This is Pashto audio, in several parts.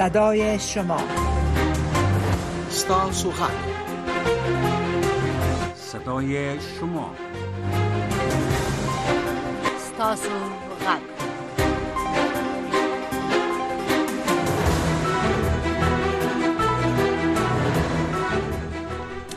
صدای شما ستاسو صدای شما ستاسو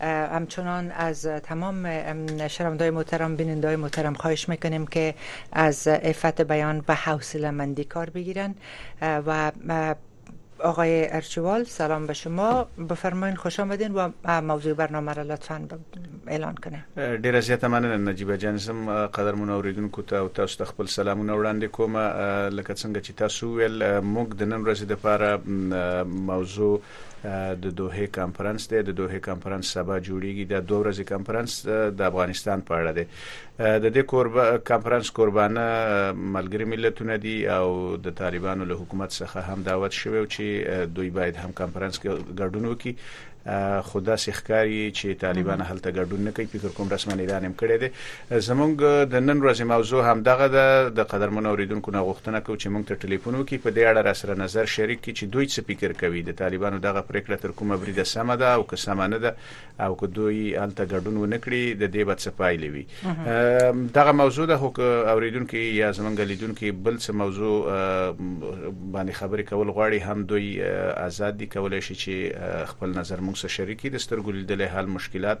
همچنان از تمام شنوندای محترم بینندای محترم خواهش میکنیم که از افت بیان به حوصله مندی کار بگیرن و آقای ارچوال سلام به شما بفرمایین خوش آمدین و موضوع برنامه را لطفا اعلان کنین ډیر زیاته مننه نجیبه جان زم قدرمن اوریدونکو ته او تاسو ته خپل سلامونه وړاندې کوم لکه څنګه چې تاسو ویل موږ د نن ورځې لپاره موضوع د دوحې کانفرنس دی د دوحې کانفرنس سبا جوړیږي دا دوه ورځې کانفرنس د افغانستان په اړه دی د دې کوربه کانفرنس قربانه ملګری ملتونه دي او د طالبانو له حکومت څخه هم دعوت شوی چې دوی باید هم کانفرنس کې ګډون وکړي خدا سخکاری چې طالبان هلته ګډون نه کوي فکر کوم رسمن اعلان هم کړی دی زمونږ د نن ورځې موضوع همدغه ده، د قدرمنو اوریدونکو نه غوښتنه کوو چې مونږ ته ټلیفون وکړي په دې اړه راسره نظر شریک کړي چې دوی څه فکر کوي، د طالبانو دغه پریکړه تر کومه بریده سمه ده او که سمه نه ده او که دوی هلته ګډون ونه کړي د دې به څه پایلې وي. دغه موضوع ده خو که اوریدونکي یا زمونږ لیدونکي بل څه موضوع باندې خبرې کول غواړي هم دوی ازاد دي کولای شي چې خپل نظر مونږ سره شریک کړي، د سترګو لیدلی حال، مشکلات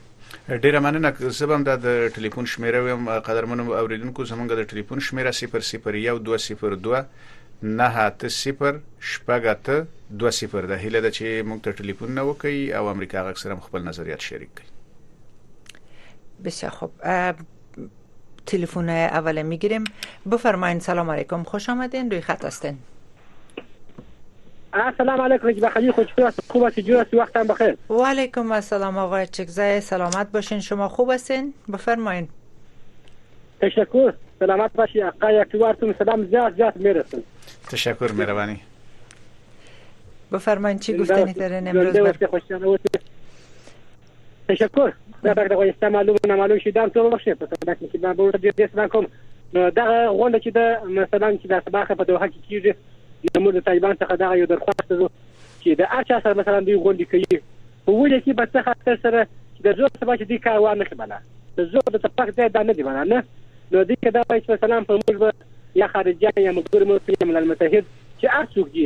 ډیره مننه زه به هم د ټلیفون شمیره ویم قدرمنو اوریدونکو زمونږ د ټلیفون شمیره 001202 98 شپږه ته 20 ده هله ده چې موږ ته ټلیفون نه وکي او امریکا غږ سره خپل نظریات شریک کړي بسیار خوب تلفن اول میگیریم بفرمایین سلام علیکم خوش آمدین روی خط هستین السلام علیکم حجب خلیل خوش خوب هستی جور هستی وقت هم بخیر و علیکم السلام آقای چکزای سلامت باشین شما خوب هستین بفرمایین تشکر سلامت باشی آقا یکیوارتون سلام زیاد زیاد میرسن تشکر مهربانی بفرمایید چی گفتنی دارین امروز بر... تشکر دا تک دغه استا معلوم نه معلوم شي دا ټول وخت په سبا کې دا به ډېر ډېر سلام کوم نو دغه غونډه چې د مثلا چې د سبا په دوحه کې کیږي نو موږ طالبان څخه دا یو درخواست وو چې د هر چا سره مثلا دوی غونډې کوي په ولې کې به څه خاطر سره د زور سبا چې دی کار وانه کې بلا د زور د تفاق ځای دا نه دی بلا نه نو دې کې دا وایي چې مثلا په موږ یا خارجه یا مګر مو یا ملل متحد چې هر څوک دي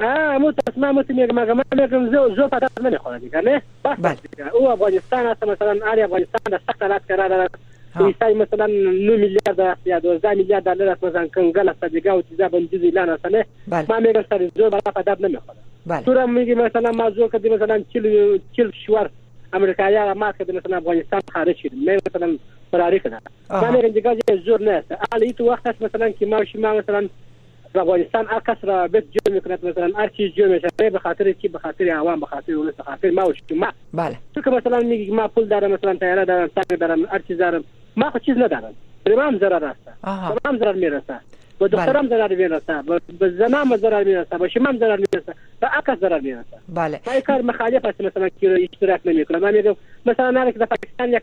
آه مو تاس ما مو تیمیگ مگم ما میگم زو زو پدر نمی خورا دیگر نه بس بس دیگر او افغانستان است مثلا آلی افغانستان در سخت حالت قرار است ایسای مثلا 9 میلیارد است یا 12 میلیارد دلار است مثلا کنگل است دیگر و چیزا بن جزی لان است نه بله. ما میگم سر زو برا پدر نمی خورا بله. تو را میگی مثلا ما زو کدی مثلا 40 40 شور امریکایی را ما کدی مثلا افغانستان خارج شد می مثلا فراری کنه ما میگم دیگر زور نه است آلی تو وقت است مثلا که ما شما مثلا د افغانستان هر کس را بت جو میکند مثلا هر چیز جو میشود به خاطر چی به خاطر عوام به خاطر ولس به خاطر ما و شما بله. تو که مثلا میگی که ما پول دارم مثلا طیاره دارم تانک دارم هر چیز دارم ما خو چیز ندارم به ما هم ضرر است به ما هم ضرر میرسه به دختر هم ضرر میرسه به زنان هم ضرر میرسه به شما هم ضرر میرسه به هر کس ضرر میرسه ما این کار مخالف است مثلا که اشتراک نمیکنم من میگم مثلا هر که در پاکستان یک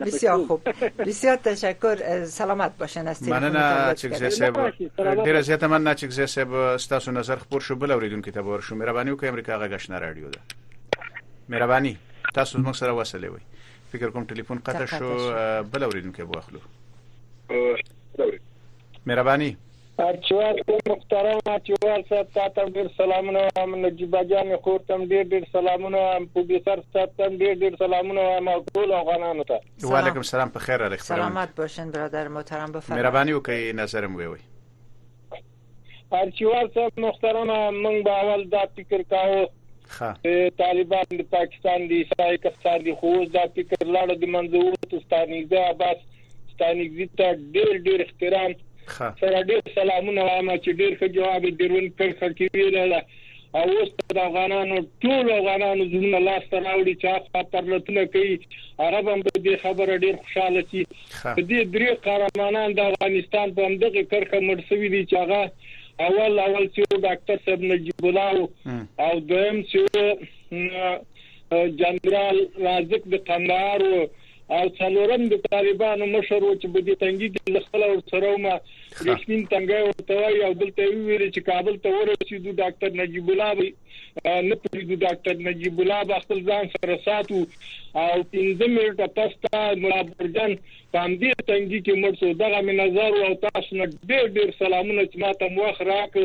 بسیار خوب بسیار تشکر سلامت باشن از مننه چکزه صاحب ډیر زیاته مننه چکزه صاحب ستاسو نظر خبر شو بل اوریدونکو ته ورشو مهرباني وکړئ امریکا غږشنه رادیو ده مهرباني تاسو موږ سره وصلې وي فکر کوم ټلیفون قطع شو بل اوریدونکو به واخلو مهرباني اچوال صاحب مخترم اچوال صاحب تاته هم ډیر سلامونه وایم نجیبه جانې خور ته هم ډیر ډیر سلامونه وایم پولیسر صاحب ته هم ډیر ډیر سلامونه وایم او ټول افغانانو ته وعلیکم السلام په خیر راغلی سلامت باشین برادر محترم بفرمایئ مهرباني وکړئ نظر مو ووایئ ارچیوال صاحب محترم من به اول دا فکر کاوه طالبان د پاکستان د عیسائی کسان دي خو اوس دا فکر لاړه د منځه ووت ستانیزه عباس ستانکزي ته ډیر ډیر احترام سره ډیر سلامونه وایم چې ډیر ښه جواب یې دروند کرښه کې ویلی ده او اوس ته د افغانانو ټول افغانانو زړونه لاس ته راوړي چې اخوا پرلتونه کوي عرب هم په دې خبره ډیر خوشاله شي په دې درې قهرمانان د افغانستان په همدغه کرښه مړ شوي دي چې هغه اول اول چې ډاکټر صاحب نجیب الله او دویم چې جنرال رازق د قندهار او څلورم د طالبانو مشر و چې په دې تنګي کې زه خپل ورسره وم رسمین تنګي ورته وایي او دلته یې ویلي چې کابل ته ورسېدو ډاکټر نجیب الله به نه پرېږدو ډاکټر نجیب الله به خپل ځان سره ساتو او پنځه منټه پس ته ملا برجان په همدې تنګي کې مړ شو دغه مې نظر او تاسو نه ډېر ډېر سلامونه چې ما ته مو وخت راکړ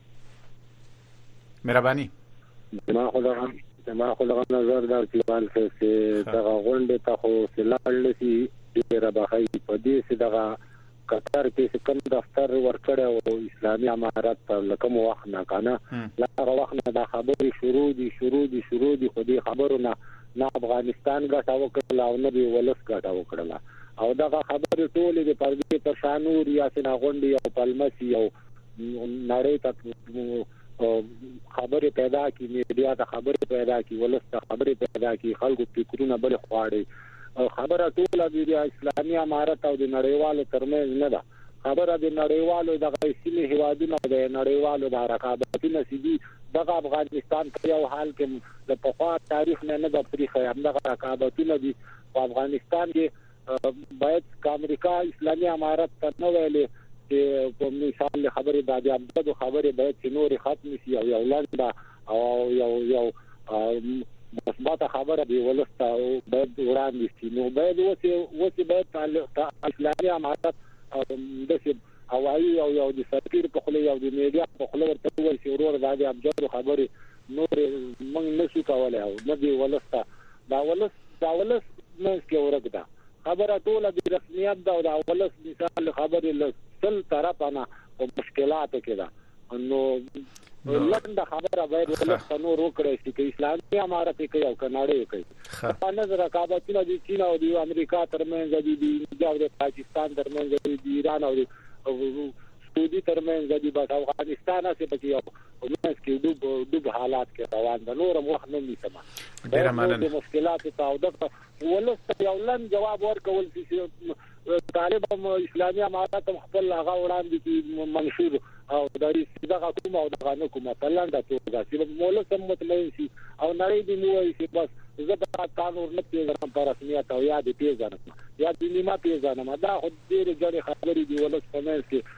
مهرباني. زما خو دغه زما خو دغه نظر دا چې وال صاحب چې دغه غونډې ته خو چې لاړ نه شي ډېره به ښه وي په دې چې دغه قطر کې چې کوم دفتر ورکړی او اسلامي امارت ته له کوم وخت نه که نه له هغه وخت نه دا خبرې شروع دي شروع دي شروع دي خو دې خبرو نه نه افغانستان ګټه وکړله او نه به ولس ګټه وکړله او دغه خبرې ټولې د پردې پر شا نوري هسې نه غونډې او پلمسي او نړۍ ته خبرې پیدا کی میډیا ته خبرې پیدا کی ولست ته خبرې پیدا کی خلکو فکرونه بل خواړي خبره ټوله د اسلامي امارت او د نړیوالو ترمنځ نه ده خبره د نړیوالو د غیسیمه هوادونو د نړیوالو د رقابتونو سي دي د افغانستان په یو حال کې د پخوا تاریخ نه نه د پریخه هم د رقابتونو دي په افغانستان کې باید که امریکا اسلامي امارت ته نه ویلې چې په مثال له خبرې د ابي عبدو خبرې باید چې نور ختم شي او یو لنډه او یو یو مثبت خبره دی ولسته باید وړاندې شي نو باید وسه وسه باید اسلامي امارت د څه هوایي او یو د سفیر په خله یو د میډیا په خله ورته وایي چې ورور د ابي عبدو خبرې نور موږ نشو کولای او نه دی ولسته دا ولس دا ولس منځ کې ورک ده خبره ټوله بې رسمیت ده او دا ولس مثال خبرې له سل طرفه نه په مشکلاتو کې ده نو لنډه خبره باید ولس ته نور وکړی شي که اسلامي امارت یې کوي او که نړۍ یې کوي دا نظر رقابتونه د چین او د امریکا ترمنځ دي د انډیا او د پاکستان ترمنځ دي د ایران او د سعودي ترمنځ دي بس افغانستان هسې پکې یو په منځ کې ډوب ډوب حالات کې روان ده نور هم وخت نه نیسم ډیره مننه د مشکلاتو ته او دغه ولست یو لن جواب ورکول چې طالب هم اسلامي امارات هم خپل هغه وړاندې چې منشور او د دغه کوم او دغه نه کوم په لنډه توګه چې مولس هم مطمئن شي او نړۍ دې مو وایي چې بس زه به تاسو نه پیژنم په رسمیت او یا دې پیژنم یا دې نیمه پیژنم دا خو ډېر ځړې خبرې دی ولست په منځ کې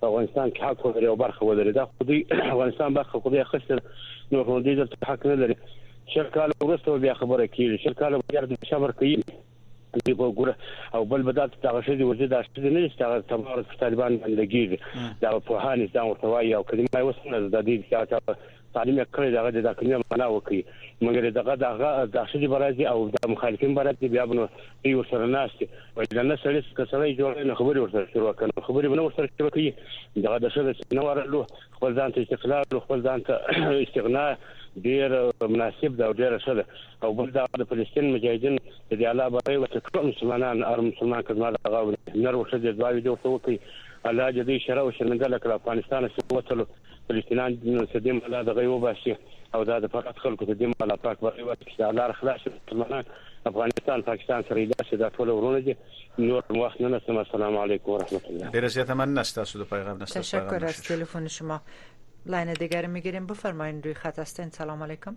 په افغانستان کې حق ولري او برخه ولري دا خو دوی افغانستان برخه خو دوی اخیستل نو خو دوی دلته حق نه لري شل کاله وروسته بیا خبره کیږي شل کاله بیا د صبر کوي دی په ګوره او بل بدل ته هغه شې ورته دا شې نه چې هغه تمار طالبان لګیږي دا په هاني دا ورته وایي او کلمه وسنه د دې چې تعلیم یې کړی دغه د داکلمې معنا وکړي مګر دغه دغه داسې دی برازي او د مخالفین برازي بیا بنو دی ورسره ناشته وای دا نه سړی کسړی جوړ نه خبري ورسره شروع کړي خبري بنو ورسره شروع کړي دغه د شل نه ورلو خپل ځان ته استقلال خپل ځان ته استغنا ډیر مناسب دا ډیر ښه ده او بل دا د فلسطین مجاهدین د دی الله برای و ټکړه مسلمانان ار مسلمان کډما دا غو نر وشه د دواوی جوړته وکي الله دې دې شرع او شرمنده لکه افغانستان سره وتلو فلسطینان نو څه دې ملا دغه وباسي او دا د فرات خلکو ته دې ملا پاک بری ورکړي دا لار خلاص مسلمانان افغانستان پاکستان سره ایله چې دا ټول ورونه دي نور وخت نه نستم السلام علیکم ورحمت الله ډیر زیاته مننه تاسو د پیغام نسته تشکر از تلفن شما لاین دیگر میگیریم بفرمایید روی خط هستین سلام علیکم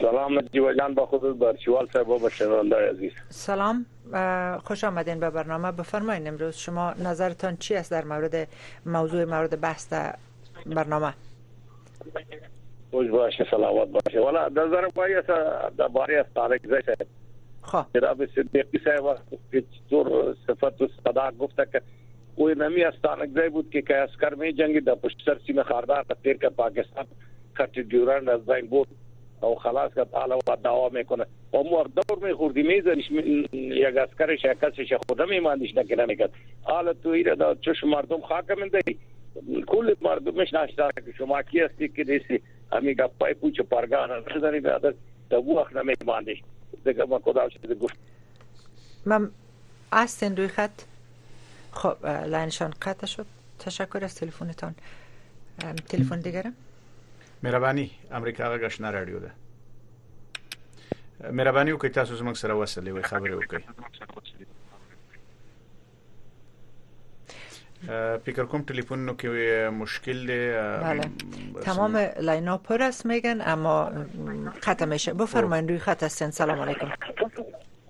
سلام نجیب جان با خود برچوال صاحب و شنونده عزیز سلام خوش آمدین به برنامه بفرمایید امروز شما نظرتان چی است در مورد موضوع مورد بحث در برنامه خوش باشه سلامت باشه والا در نظر ما یه در باره از طارق زی صاحب خب جناب صدیقی صاحب که چطور صفت و صدا گفته که وې نمی استانکزی بود که که اسکر می جنګي د پشتر سیمه خاردار ته تیر که پاکستان کټ ډیورنډ از زین بود او خلاص که تعالی و دعوا میکنه و مو دور می خوردی می زنش یک اسکر شکست شخوده می ماندیش نکنه میکرد حال تو ایره دا چش مردم خاک من دی کل مردمش ناشتا که شما کی هستی که دیسی همی گپای پوچ پرگاه نزنی بیادر تا بو اخنه می ماندیش دکه ما کدام شده گفت است این روی خط خب لاینشان قطع شد تشکر از تلفنتان تلفن دیگرم مهرباني امریکا غږ آشنا رادیو ده مهرباني وکړئ تاسو زموږ سره وصلې وي خبرې وکړئ فکر کنم تلفن رو که مشکل بله تمام لینا پر است میگن اما خط میشه بفرمایید روی خط هستین سلام علیکم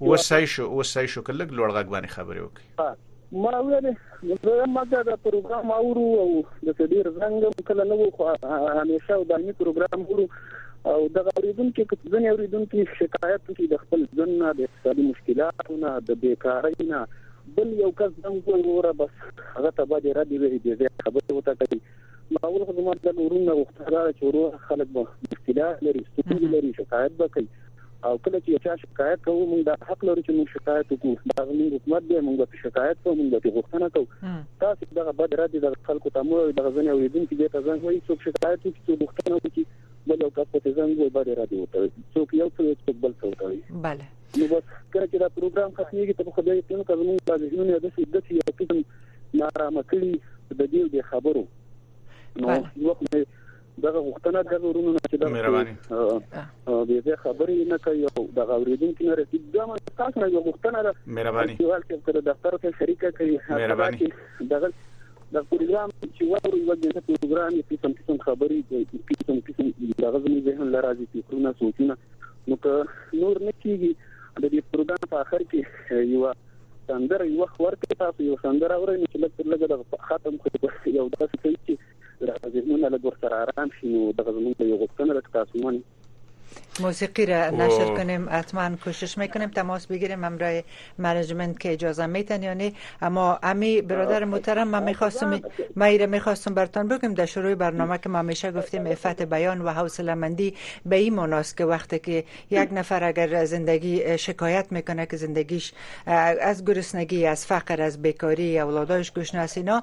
وسای شو وسای شو کله لوړ غږ باندې خبرې وکړي ما ویل زه ما دا پروګرام اورو او د ډیر زنګ کله نو خو همیشه او دایمي پروګرام اورو او د غوړیدونکو ځنې اوریدونکو شکایت کوي د خپل ځن نه د اقتصادي مشکلاتو نه د بیکارۍ نه بل یو کس زنګ وروره بس هغه ته به دې را دی وی دې خبرې وته کوي اول خو زما د ورونو غوښتنه ده چې ورو خلک به مشکلات لري ستونزې لري شکایت به کوي او کله چې چا شکایت کوو موږ د حق لرو چې موږ شکایت وکړو دا زموږ حکومت دی موږ به شکایت کوو موږ به غوښتنه کوو تاسو دغه بد رد د خلکو ته مو دغه ځنې اوریدونکو دې ته ځنګ وایي څوک شکایت وکړي څوک غوښتنه وکړي بل یو کس په ځنګ وایي بد رد وکړي څوک یو څوک بل څوک وایي بله نو بس کله چې دا پروګرام ختمېږي ته په خدای پوه که زموږ دا ذهنونه داسې داسې یو قسم نارامه کړي د دې او د خبرو نو یو خو دغه غوښتنه د ورونو نه چې دغه به زه خبرې نه کوي او د غوړیدونکو نه رسید دا ما تاسو نه غوښتنه ده مهرباني چې ورته تر دفتر ته شریکه کړي مهرباني دغه د پروګرام چې وایي یو د پروګرام قسم قسم خبرې قسم قسم دغه زموږ ذهن لراځي فکرونه سوچونه نو که نور نه کیږي د دې پروګرام په اخر کې یو سندره یو وخت ورکړي تاسو یو سندره اورئ نو چې لږ تر لږه د ختم خو یو داسې کوي چې د ذهنونه لږ ورسره آرام شي نو دغه زموږ یو غوښتنه ده که تاسو منئ موسیقی را نشر کنیم حتما کوشش میکنیم تماس بگیریم همراه منیجمنت که اجازه میتن یا یعنی اما امی برادر محترم من میخواستم من میخواستم برتان بگم در شروع برنامه که ما همیشه گفتیم افت بیان و حوصله مندی به این مناس که وقتی که یک نفر اگر زندگی شکایت میکنه که زندگیش از گرسنگی از فقر از بیکاری اولاداش گشنه است اینا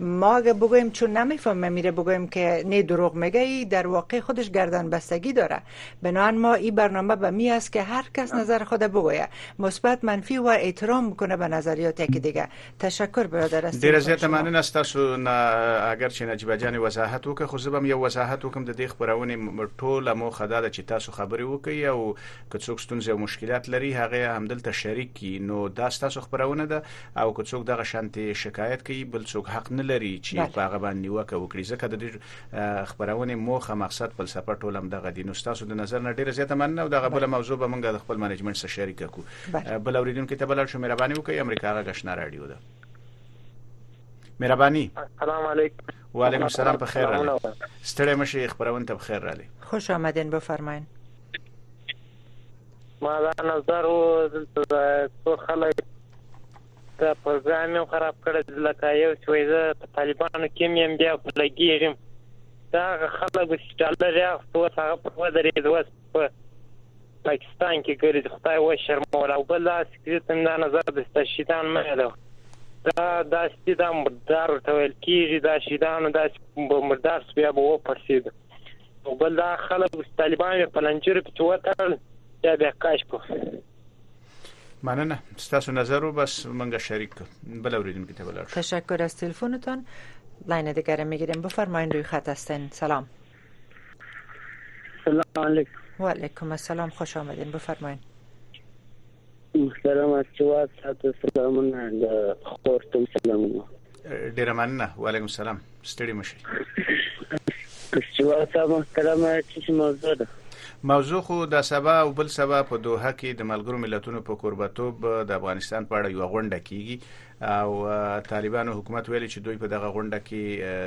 ما اگر بگویم چون نمیفهمه میره بگویم که نی دروغ میگه ای در واقع خودش گردن بستگی داره بنان ما ای برنامه به می است که هر کس نظر خود بگویه مثبت منفی و احترام کنه به نظریات یکی دیگه تشکر برادر است ډیر زیات مننه است تاسو نه اگر چې نجیب جان وضاحت وکړه خو زبم یو وضاحت وکم د دې خبرونه ټوله مو خدا د چې تاسو خبرې وکړي او که څوک ستونزې او مشکلات لري هغه همدلته شریک کی نو دا تاسو خبرونه ده او که څوک دغه شانتي شکایت کوي بل څوک حق نه لري چې په هغه باندې نیوکه وکړي ځکه د دې خبرونه موخه مقصد فلسفه ټول هم دغه دین استاد د نظر نه ډیره زیاته مننه او دغه بل موضوع به موږ د خپل منیجمنت سره شریک کو بل اوریدونکو ته بلل شو مهرباني وکړئ امریکا غږ آشنا رادیو ده مهرباني السلام علیکم وعلیکم السلام په خیر راغلی ستړی مشه خبرونه ته بخیر راغلی خوش آمدین بفرمایئ ما دا نظر و دلته څو خلک ته پروګرام یې خراب کړی لکه یو چې وایي زه په طالبانو کې یم بیا خو لګېږم دا هغه خلک چې ډالر یې اخیست اوس هغه پر ودرېد اوس په پاکستان کې ګرځي خدای وشرمول او بل داسې کړي ته دا نظر د ستا شیطان مه یادوه دا داسې دي دا مردار ورته ویل کېږي دا شیطانو داسې به مردار سو بیا به وپړسېدو او بل دا خلک چې طالبان یې په لنجرو پسې وتړل بیا بیا کشف مننه ستاسو نظر رو بس منګه شریک بل اوریدونکو ته بلار تشکر از تلفنتان لاین دیگر میگیریم بفرمایید روی خط هستین سلام سلام علیکم و علیکم السلام خوش آمدین بفرمایید محترم از چواد ساعت سلامونه د خورتون سلامونه ډیر مننه وعلیکم السلام ستړي مشي استوا صاحب محترم چې موضوع ده موضوع خو د سبا او بل سبا په دوحه کې د ملګرو ملتونو په کوربتوب د افغانستان په اړه یو غونډه کیږي او طالبانو حکومت ویلي چې دوی په دغه غونډه کې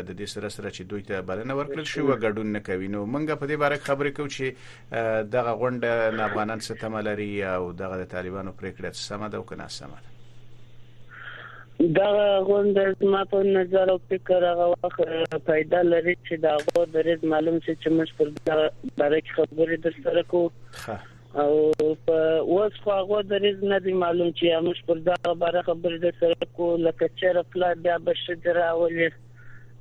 د دې سره سره چې دوی ته بلنه ورکړل شي و ګډون نه کوي نو موږ په دې باره خبرې کوو چې دغه غونډه نه افغانان څه تمه لري او دغه د طالبانو پریکړه څه سمه ده او کنه سمه ده دا غونډه زما په نظر او فکر هغه وخت پیدا لري چې دا غو درې معلوم شي چې موږ پر دا باره کې خبرې در سره کوو او په اوس خو هغه درز نه دی معلوم چې موږ پر دا باره خبرې در سره کوو لکه چې رپلا بیا بشدرا ولې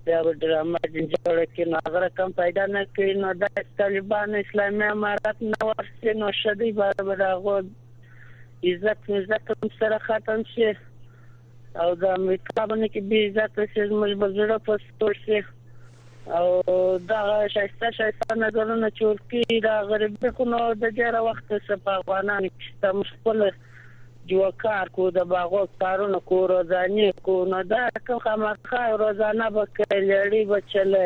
بیا به ډرامه جوړه کړي نو هغه رقم پیدا نه کړي نو دا طالبان اسلامي امارات نه ورسي نو شدي به د هغو عزت عزت سره ختم شي او د امریکا باندې کې به عزت شي زموږ بزړه په سور شي او دا شایسته شایسته نظرونه چورکی دا غریب خو نو د ډیره وخت څخه په افغانانو کې ستم خپل جوه کار کو د باغوک کارونه کو روزاني کو نو دا رقم خامخا روزانه به که لړي به چله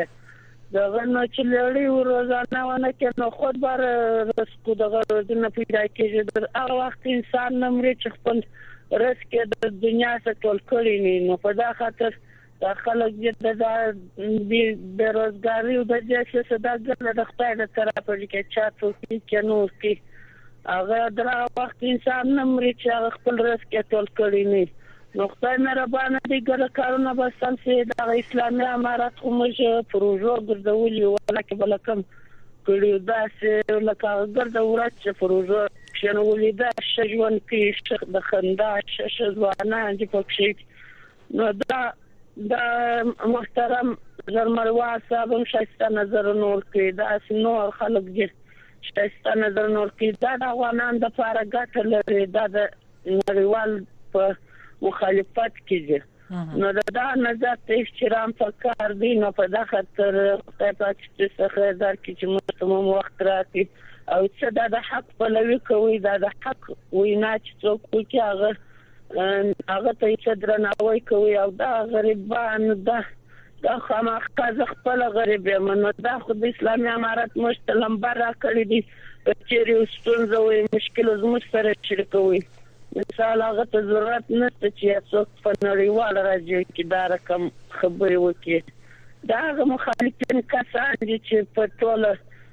دغه نو چې لړي و روزانه ونه که نو خود بار رس کو دغه روزنه پیدا کېږي در هغه وخت انسان نه مري چې خپل رس کې د دنیا سره ټول کړي نه نو په دا خاطر دا خلک یې د دا بی بیروزګاری او د دې چې صدا ګل د خدای د طرف پرې کې چا څوکي کې نور کی هغه درا وخت انسان نه مري چې هغه خپل رس کې ټول کړی نه نو خدای مهربان دی ګل کارونه به سم سي دا اسلامي امارات خو موږ پروژو ګرځولي ولا کې بلکم کړي دا چې لکه ګرد ورځ چې پروژو کښنولې دا شجوان کې شخ د خندا شش ځوانان چې پکې نو دا د محترم زرمروار صاحب هم شایسته نظرونه ورکوي داسې نور خلک دې شایسته نظرونه ورکوي دا د افغانانو لپاره ګټه لري دا د نړیوال په مخالفت کې دي نو دا د نظر ته احترام پکار دی نو په دا خاطر خدای پاک چې څخه درکې چې موږ هم وخت راکړي او چې دا د حق پلوي کوي دا د حق وینا چې څوک کوي هغه هغه ته یې درناوی کوي او دا غریبان ده دا خامخا زه خپل غریب یم نو دا خو د اسلامي امارت موږ ته لمبر راکړي دي که چیرې یو ستونزه وي مشکل زموږ سره شریکوي مثال هغه ته ضرورت نشته چې یو څوک په نړیوال راډیو کې دا رقم خبرې وکړي دا هغه مخالفین کسان دي چې په ټوله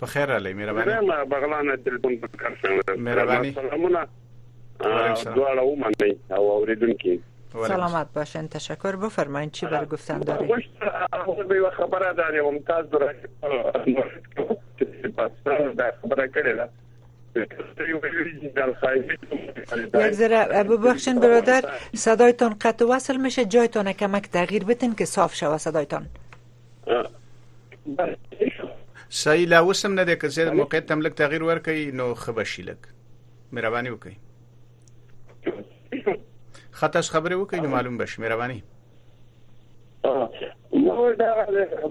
په خیر را لې مهرباني درم بغلان تلفون په کار څنګه مهرباني سلامونه دواړه ومني او اوریدونکو سلامت باشین تشکر بفرمایید چی بر گفتن داری خوش به خبره داری ممتاز داره در خبره کړی ده یک ذره ببخشین برادر صدایتان قطع وصل میشه جایتان کمک تغییر بتین که صاف شوه صدایتان صحیح لا وسم نه ده که زه موقع تم لک تغییر ورکړي نو خبر شي لک مهرباني وکړئ خاطر خبره وکړئ نو معلوم بش مهرباني نو دا غواړم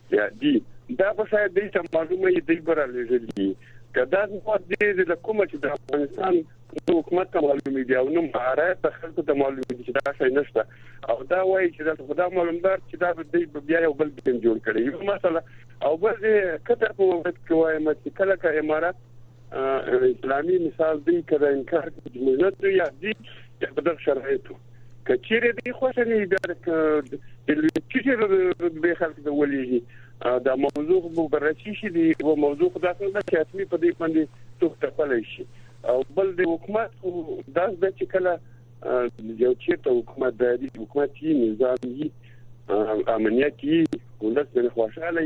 یا دي دا به شاید دوی ته معلومه وي دوی به رالیږلي وي که دا زموږ دې له کومه چې د افغانستان نه حکومت ته معلومې دي او نه مهارت ته خلکو ته معلومې دي چې دا شی نشته او دا وایي چې دلته خدا معلومدار چې دا به دوی به بیا یو بل ګیم جوړ کړي یو مسله او بل دې قطر په وخت کې وایم چې کله که امارات اسلامي مثال دی کړه انکار کوي چې موږ نه یا دي په دغه شرایطو کچېرې دی خوښه نه بیا د لوی چیټې رتبه خلک د ولېږي دا موضوع به بررسي شي دی و موضوع خدا څنګه چې حتمي په دې باندې څوک ټپلی شي او بل د حکومت خو داس د چې کله یو چیرته حکومت داري حکومت یې نظام یې امنیت یې ولس نه خوشاله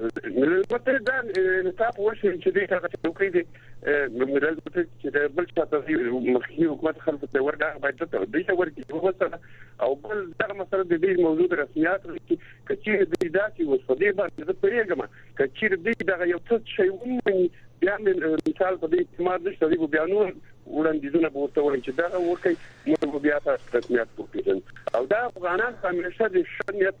البته دا انصاف وشي چې دې هغه څوکۍ دي ملل ته چې د بل چا ته مخکې حکومت خلک ته ورګه باید ته دې ته ورګي وسره او بل دغه مسله د دې موضوع رسمیات چې کچې دې داسي وس په دې باندې زه پرېږم کچې دې دغه یو څه شی ومني بیا مثال په دې استعمال نشته دی بیا نور وړاندیزونه به ورته وایي چې دا وکړي موږ بیا تاسو رسمیت وکړو او دا افغانان همیشه د شنیت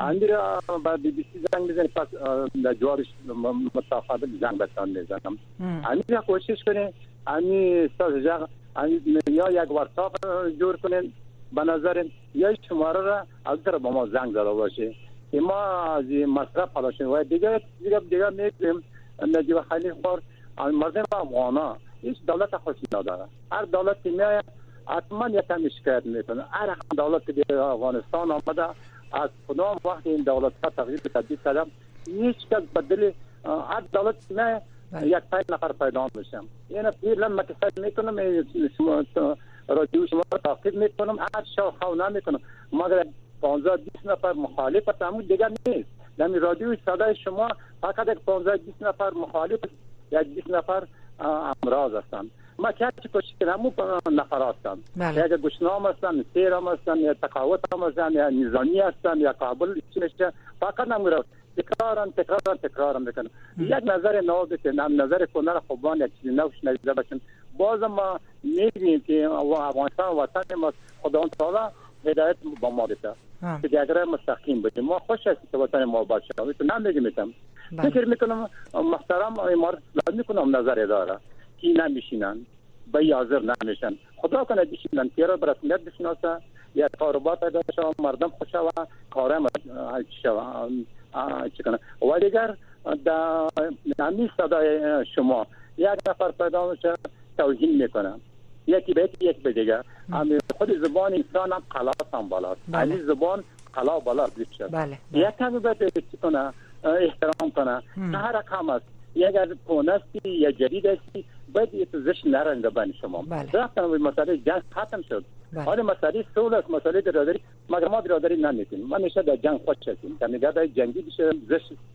اندر با بی بی سی زنگ بزنی پس در جوابش متفاوت زنگ بتان میزنم امی کوشش کنین امی ساز جغ یا یک واتساپ جور کنین به نظر یا شماره را از طرف به ما زنگ زده باشه ما از این مصرف خلاص و دیگه دیگه دیگه میگیم نجیب خلیل خور مردم افغانا هیچ دولت خوش نداره هر دولت میاد حتما یک کمی شکایت میکنه هر دولت به افغانستان آمده از فلان وقت این دولت ها تغییر به تبدیل کردم هیچ کس بدل از دولت نه بله. یک پنج نفر پیدا میشم این پیرلن من که سعی میکنم شما رادیو شما را تعقیب میکنم هر شو خو نمیکنم مگر 15 20 نفر مخالف است همون دیگر نیست در یعنی رادیو صدای شما فقط یک 15 20 نفر مخالف یک 20 نفر امراض هستند ما کیا چی کوشش کردم همو نفر هستم بله. یا اگر گشنام هستم یا سیرام هستم یا تقاوت هم هستم یا نظامی هستم یا کابل چیشه فقط هم رو تکرارم تکرارم تکرارم میکنم یک نظر نو بکنم هم نظر کنر خوبان یک چیز نو شنیده باشم باز ما میبینیم که افغانستان وطن ما خدا تعالی هدایت با ما بده که دیگره مستقیم بودیم ما خوش هستیم که وطن ما آباد شد نمیگم میتم بله. فکر میکنم محترم امارت اسلامی کنم نظر داره کی نمیشینند به یازر نمیشن خدا کنه بشینند پیرا به رسمیت بشناسه یا کاروبار پیدا شوه مردم خوش شوه کاره چی شوه چی کنه و دیگر در نمی صدای شما یک نفر پیدا میشه توهین میکنه یکی به یکی یک به دیگر خود زبان انسان هم قلات هم بالات بله. زبان قلا و بلا دوست شد بله بله. یک کس در دوست کنه احترام کنه که هر رقم است یا اگر کون هستی یا جدید هستی باید یه پوزش نرنده بین شما بله. رفتن به مسئله جنگ ختم شد بله. حال مسئله سول است مسئله برادری مگر ما برادری نمیتیم من نشه در جنگ خوش هستیم در نگاه در جنگی بشه زش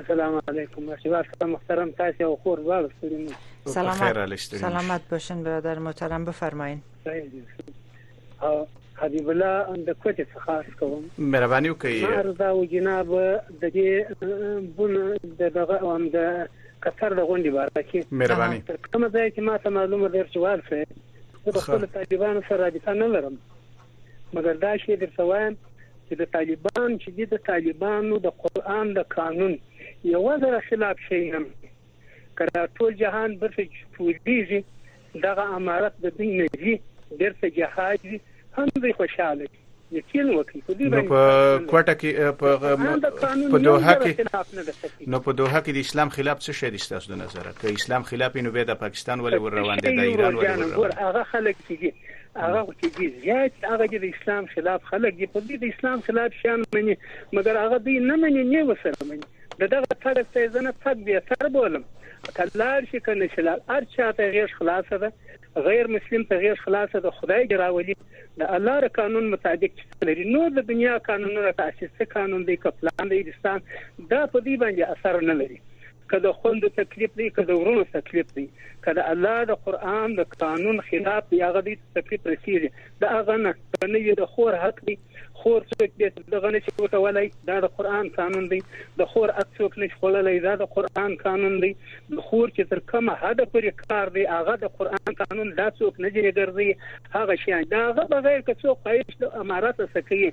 السلام علیکم اشراف صاحب محترم تاسو او خور دواړو ستړي مو سلامت سلامت باشین برادر محترم بفرمایئ حبیب الله د کوټې څخه عرض کوم مهرباني وکړئ عرض او جناب د دې بن د دغه او هم د قطر د غونډې باره کې مهرباني تر کومه ځای چې ما ته معلومه ده چې وارسه زه د خپل طالبانو سره رابطه نه لرم مګر دا شی درته وایم چې د طالبان چې دي د طالبانو د قرآن د قانون یوه ذره خلاف شی نه مني که دا ټول جهان برته چتوریږي دغه امارت د دوی نه ځي بیرته جهاد وي هم دوی خوشحاله دي یقین وکړي په دې باندې په کوټه کې په دوحه کې نو په دوحه کې د اسلام خلاف څه شی دي تاسو د نظر که اسلام خلاف نو به د پاکستان ولې ور روان دي د ایران ولې ور روان دي هغه خلک چې هغه چې دي زیات هغه د اسلام خلاف خلک دي په دې د اسلام خلاف شان مني مګر هغه دوی نه مني نه وسره مني د دغه تګ ته زنه تګ به تر بولم کلار شي کنه شلال هر چا ته غیر خلاص ده غیر مسلم ته غیر خلاص ده خدای دې راولي د الله ر قانون مطابق چې لري نو د دنیا قانونونه تاسیس قانون دی کپلان دی دستان دا په دې باندې اثر نه لري که د خویندو تکلیف دی که د وروڼو تکلیف دی که د الله د قرآن د قانون خلاف دی هغه دوی ته تکلیف رسیږي د هغه نه که نه وي د خور حق دی خور څوک بې دغه نشي وکولای دا د قرآن قانون دی د خور حق څوک نشي خوړلی دا د قرآن قانون دی د خور چې تر کومه حده پورې کار دی هغه د قرآن قانون دا څوک نه ځینې ګرځي هغه شیان د هغه بغیر که څوک خواهش د امارت څه کوي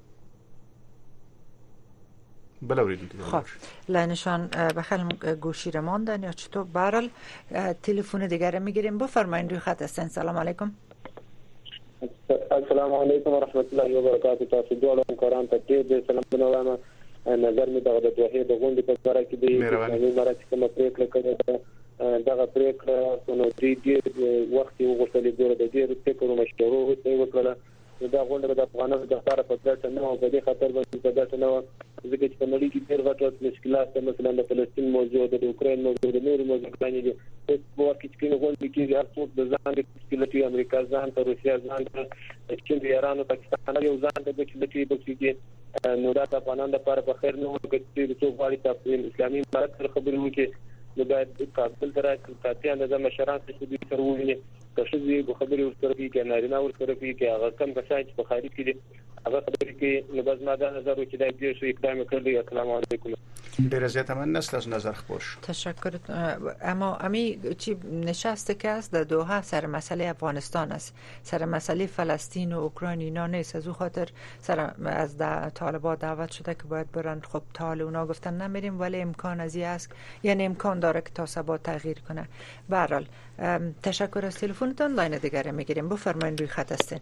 بله اوریدونکي خب لینشان بخل گوشی را ماندن یا چطور برل تلفن دیگر میگیریم بفرمایید روی خط هستین سلام علیکم السلام علیکم ورحمت الله وبرکاته تاسو ډول همکاران ته ډیر ډیر سلامونه وایم نظر می دغه د دوه د غونډې په اړه کې دی چې مرسته کوم پریکړه کړې ده دغه پریکړه نو دې ډیر وخت یې وغوښتل ګوره د ډیر فکر او مشورو وکړه نو دا غونډه به د افغانانو د پاره په ګټه نه وه او په دې خاطر به په ګټه نه وه ځکه چې په نړۍ کې ډېر غټ غټ مشکلات شته مثلا د فلسطین موضوع ده، د اوکراین موضوع ده، نورې موضوعګانې دي. اوس په وخت کې چې کومې غونډې کېږي هر څوک د ځان ګټې لټوي، امریکا ځان ته، روسیه ځان ته، چین، ایران او پاکستان هر یو ځان ته ګټې لټوي پکې کې نو دا د افغانانو د پاره په خیر نه وه که چېرې څوک غواړي په اسلامي امارت سره خبرې وکړي نو باید کابل ته راشي، کافي اندازه مشران څه شي دوی سره وویني. که ښځې خبرې ورسره کوي که نارینه ورسره کوي که هغه کم کسان چې په خارج کې دي هغه خبرې کوي نو بس ما دا نظر و چې دا ډېر ښه اقدام کړ دی السلام علیکم ډیر زیاته من نه ستاسو نظر خبر شو تشکر اما امی چی نشست که است در دوحه سر مسئله افغانستان است سر مسئله فلسطین و اوکراین اینا نیست از او خاطر سر از طالبا دعوت شده که باید برند خب تال اونا گفتن نمیریم ولی امکان از است یعنی امکان داره که تا سبا تغییر کنه برال تشکر از تلفنتان لاین دیگر میگیریم بفرمایید روی خط هستین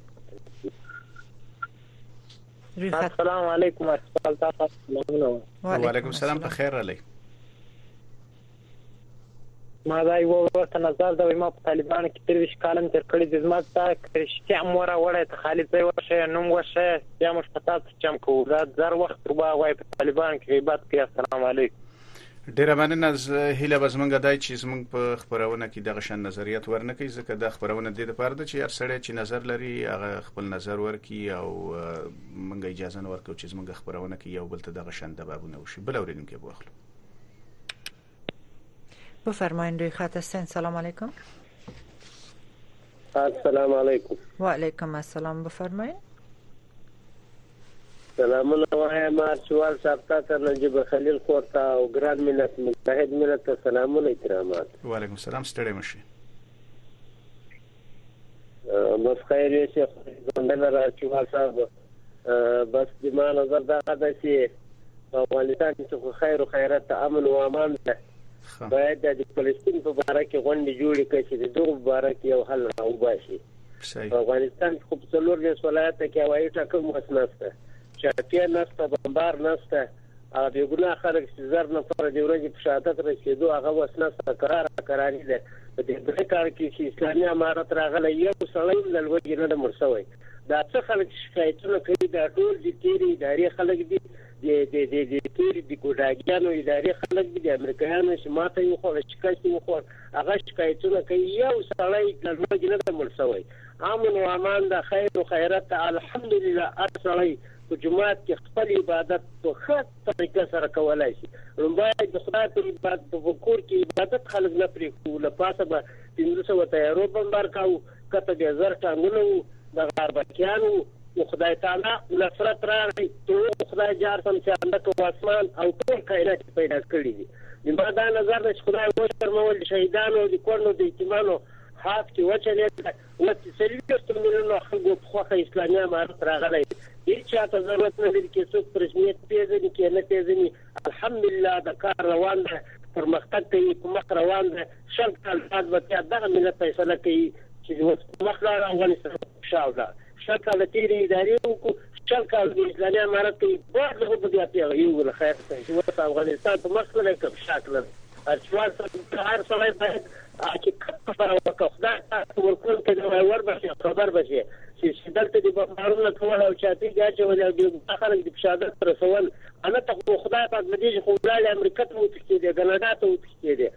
روی خط السلام علیکم و علیکم السلام په خیر رالی ما دا یو ورته نظر دا ما په طالبانو کې تر ویش کالم تر کړی د زما دا کرشتیا مور وړه ته خالد ځای ورشه نوم ورشه یا مش پتا څه چم کو دا زر وخت روبا وای په طالبان کې غیبت کې السلام علیکم ډیره مننه هیله به زمونږ دای چې زمونږ په خبرونه کې دغه شان نظریات ورنکې ځکه د خبرونه د لپاره د چې هر سړی چې نظر لري هغه خپل نظر ورکي او مونږ اجازه نه ورکو چې زمونږ خبرونه کې یو بل ته دغه شان دبابونه وشي بل اوریدونکو به واخلو بفرمایئ روی خط هستین سلام علیکم السلام علیکم و علیکم السلام بفرمایئ سلامونه وایم ارچوال صاحب تاته نجیب خلیل خور ته او ګران ملت مجاهد ملت ته سلامونه اکرامات. وعلیکم السلام ستړی مشي. بس خیر یې شیخ ژوندی لره ارچوال صاحب بس د ما نظر دغه ده چې په افغانستان کې خو خیر او خیرت ته امن او امان ده باید د فلسطین په باره کې غونډې جوړې کړي چې د دغو په باره کې یو حل راوباسي په افغانستان کې خو په څلور دیس ولایت کې هوایي ټاکم وس نشته چاپیه نشته بمبار نشته او بې ګناه خلک چې زر نفر د ورځې په شهادت رسیدو هغه وس نشته قرار قراری ده په دې درې کال کې چې اسلامي امارت راغلی یو سړی هم له لوږې نه ده مړ شوی دا څه خلک شکایتونه کوي دا ټول چې تېرې ادارې خلک دي دې دې دې دې تیر دې ګډاګیانو ادارې خلک دې امریکایانو چې ماته یو خو شکایت یو خو هغه شکایتونه کوي یو سړی د لوګ نه د مړ شوی امن او امان د خیر او خیرت الحمدلله هر سړی په جماعت کې خپل عبادت په ښه طریقه سره کولای شي نو باید د خدای په عبادت په کور کې عبادت خلک نه پرې کوو له پاسه به پنځه سوه طیارو بمبار کاوه کته بیا زر ټانګونه وو د غاربکیان وو او خدای تعالی نصرت راغی تو خدای جار سم چې اندک او اسمان او ټول کائنات پیدا کړي دي زما دا نظر ده چې خدای وشرمول د شهیدانو او د کونډو د یتیمانو حاف کې وچلېده اوس چې څلوېښتو میلیونو خلکو په خوښه اسلامي امارت راغلی هیڅ چا ته ضرورت نه لري چې څوک پرسمیت پېژني که نه پېژني الحمدلله د کار روان ده پرمختګ کوي په مخ روان ده شل کال بعد به بیا دغه ملت فیصله کوي چې اوس په مخ لاړه افغانستان شاوخوا شل کاله تېرې ادارې وکړو، شل کاله د اسلامي امارت کوي، بعد له په بیا پېغله یو له خیر څخه چې اوس افغانستان په مخ تللی که په شا تللی، ارچوال صاحب ته هر سړی باید حقیقت خبره وکړه، خدای تا ته ورکړل که دې وای وربه شې او خبر به شې چې چې دلته دې بمبارونه کول او چاپې دې اچولې او بې ګناه خلک دې په شهادت رسول، هلته خو خدای پاک له دې چې خو ولاړې امریکا ته وتښتېدې، کاناډا ته وتښتېدې.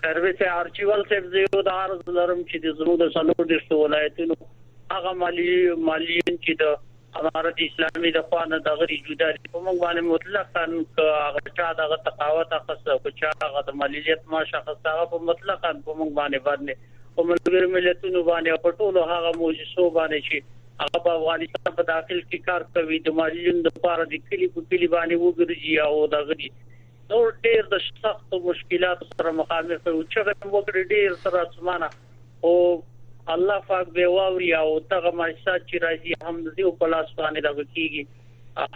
سرویس ارچیوال صاحب زه یو د عرض لرم چې د زموږ د څلور دېرشو ولایتونو هغه مالي مالیون چې د امارت اسلامي د خوا نه دغه دي جدا دي په موږ باندې مطلقاً که هغه چا دغه تقاوت اخیسته او که چا هغه د مالیت معاش اخیسته هغه په مطلقاً په موږ باندې بد دی په ملګرو ملتونو باندې او په ټولو هغه موجسو باندې چې هغه په افغانستان په داخل کې کار کوي د مالیون لپاره د کلی په کلی باندې وګرځي او دغه دي نور ډیر د سخت مشکلات سره مخامخ یو چغه وکړي ډیر تر اسمانه او الله پاک به واوري او دغه ماجسات چې راځي هم د یو پلاس باندې دا کیږي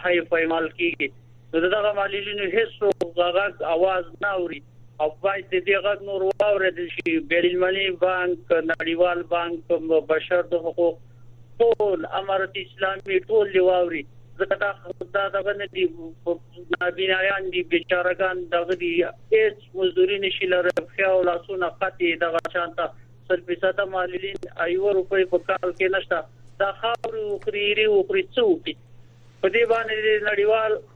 هاي پېمال کیږي نو دغه معلولینو هیڅ غږ اواز نه اوري او باید د دې غږ نور واورېدل شي بین المللي بانک نړیوال بانک بشر د حقوق ټول امارت اسلامي ټول دی واوري ځکه دا دا دغه نه دي بنایان دي بیچارهګان دغه دي هیڅ مزدوري نشي لري پښه او لاسونه قطع دغه شانته سل فیصده معلولین ایوه روپۍ په کال کې نشته دا خاورې وخوري ایرې وخوري څه وکړي په دې باندې نړیوال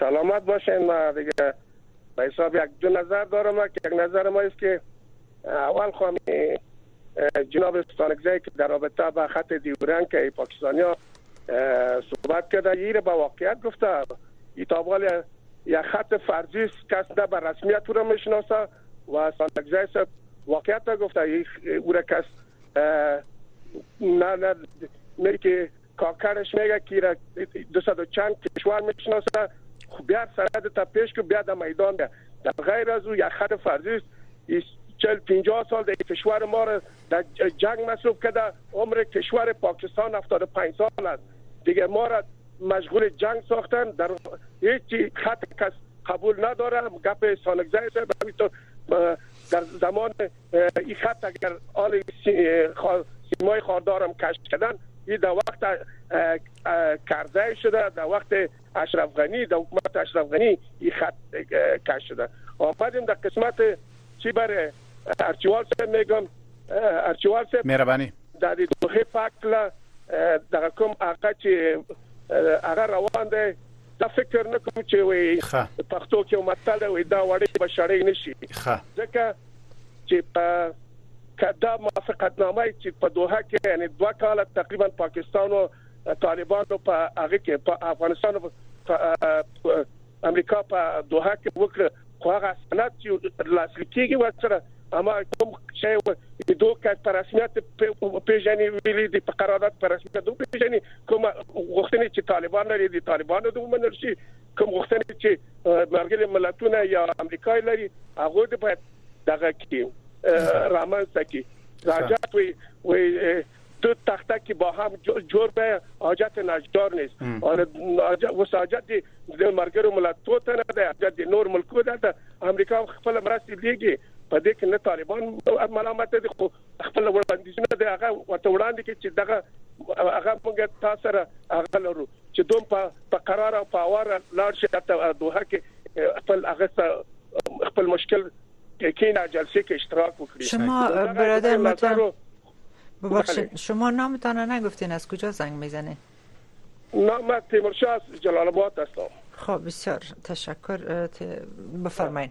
سلامت باشین ما دیگه به حساب یک دو نظر دارم که یک نظر ما است که اول خواهم جناب استانکزی که در رابطه به خط دیورنگ که پاکستانی ها صحبت کرده ای را به واقعیت گفته ای تابال یک خط فرضی است کس نه به رسمیت او را میشناسه و استانکزی صاحب واقعیت گفته ای او را کس نه نه نه که کاکړ شنګه کی را د صد چند کشور میشناسه خو بیا سره د تپیش کو بیا د میدان ده در غیر از او یک خط فرضی است چل پنجاه سال در کشور ما را در جنگ مصروف کرده عمر کشور پاکستان 75 سال است دیگه ما را مشغول جنگ ساختن در هیچ خط کس قبول ندارم گپ سانکزی صاحب در زمان ای خط اگر آل سیمای خاردار هم کش کردن ای در وقت کرزی شده در وقت اشرف غنی در حکومت اشرف غنی ای خط کش شده آمدیم در قسمت چی بر ارچیوال صاحب میگم ارچیوال صاحب مهربانی در دی دوخه فکل دغه کوم هغه چې هغه روان دی دا فکر نکوم چې وي پښتو کې متل وي دا وړې بشړې نشي ځکه چې په که دا موافقت نامه چې په دوحه کې یعنی دوه کاله تقریبا پاکستان او طالبانو په هغه کې په افغانستان په امریکا په دوحه کې وکړ خو هغه سند چې لاسلیک کیږي ورسره اما کوم چې دوه کس پر رسمیت پیژني ویلي دي په قرارداد پر رسمیت دوه پیژني کوم غوښتنې چې طالبان لري دي طالبانو دوه منل شي کوم غوښتنې چې ملګري ملتونه یا امریکا یې لري هغه د باید دغه کې رامنځته کی راجات وي وي تو تخته کې با هم جوړ به حاجت نجدار نیست اوس حاجت د مرګرو ملتو ته نه ده حاجت د نور ملکو ده ته امریکا خپل مرستې دیږي په دې کې نه طالبان ملامت دي خو خپل وړاندیزونه د هغه ورته وړاندې کړي چې دغه هغه موږ تاسو سره هغه لرو چې دوم په په قرار او په اوار لاړ شي ته دوه کې خپل هغه خپل مشکل کینا جلسه کې اشتراک وکړي شما برادر مطلب ببخشید بله. شما نامتان را نگفتین از کجا زنگ میزنین نام تیمورشاه از جلال آباد هستم خب بسیار تشکر بفرمایید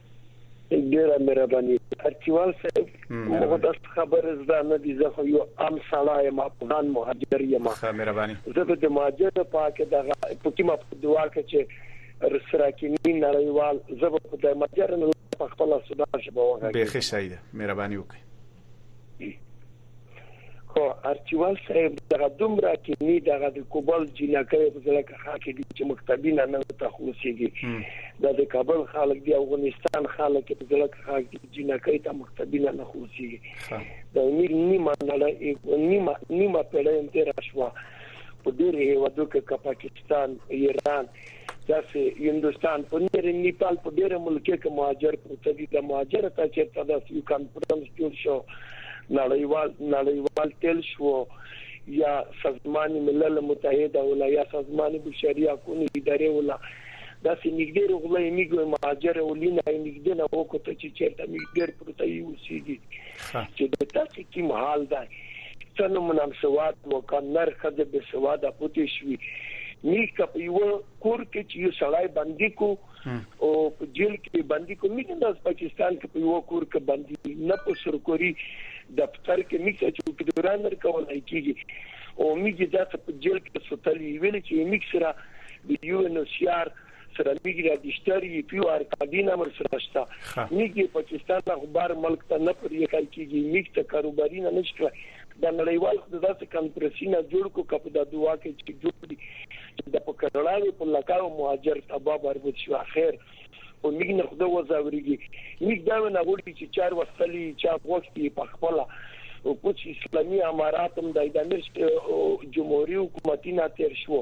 ډیره مهرباني ارتیوال صاحب موږ د خبر زده نه دي زه خو یو عام سړی یم افغان مهاجر یم ښه مهرباني زه به د مهاجر په کې د پکې ما په دعا کې چې رسراکینی نړیوال زه به د مهاجر په خپل صدا شبه وغږم به ښه شي ده مهرباني وکړئ خو ارچیوال صاحب دغه دومره کې ني دغه د کوبل جنکې په ځل کې خاکې دي چې مختبینه نه تخوسيږي د د کابل خلک دی افغانستان خلک په ځل کې خاکې دي جنکې ته مختبینه نه خوسيږي د امیر نیمه نړۍ نیمه نیمه پیړۍ هم تیر شوه په ډېر هیوادو کې پاکستان ایران داسې یندوستان په نیر نیپال په ډیره ملکه کې مهاجر پروت دي د مهاجر ته چې ته داسې یو کانفرنس جوړ شو نړیوال نړیوال تل شو یا سازمان ملل متحد ولا یا سازمان بشری حقوقو اداره ولا داسې نګدې رغله میګو مهاجر ولینه نګدې نه وکړه چې چیرته میګدې پروت یو سیدی چې د تاسو کوم حال دی څه نوم نام سواد و که نر ښځه بې سواده پوتې شوي مي که په یو کور کې چې یو سړی بندي کو او په جیل کې بندي کو مي نه پاکستان کې په یو کور کې بندي نه په سرکوري دفتر کې مي څه چې دوران در کولای کیږي او مي چې دا په جیل کې سوتلی ویل چې مي سره د یو ان او سي ار سره لیګ را دشتر یی پیو هر کادی نه ورسره شته لیګ یی پاکستان نه خو بار ملک ته نه پر یکل کیږی لیګ ته کاروباری نه نشی کړای دا نړیوال خو دا سه کانفرسی نه جوړ کو کپ دا دعا کړی چی جوړ دی چی دا په کړړاوی په لکاو مهاجر تبا بربود شی اخیر او لیګ نه خدا وزاوریږی لیګ دا نه غوړی چی چار وختلی چا غوښتی په خپل او کوچ اسلامی امارات هم دا دا مر جمهوری حکومتی نه تیر شو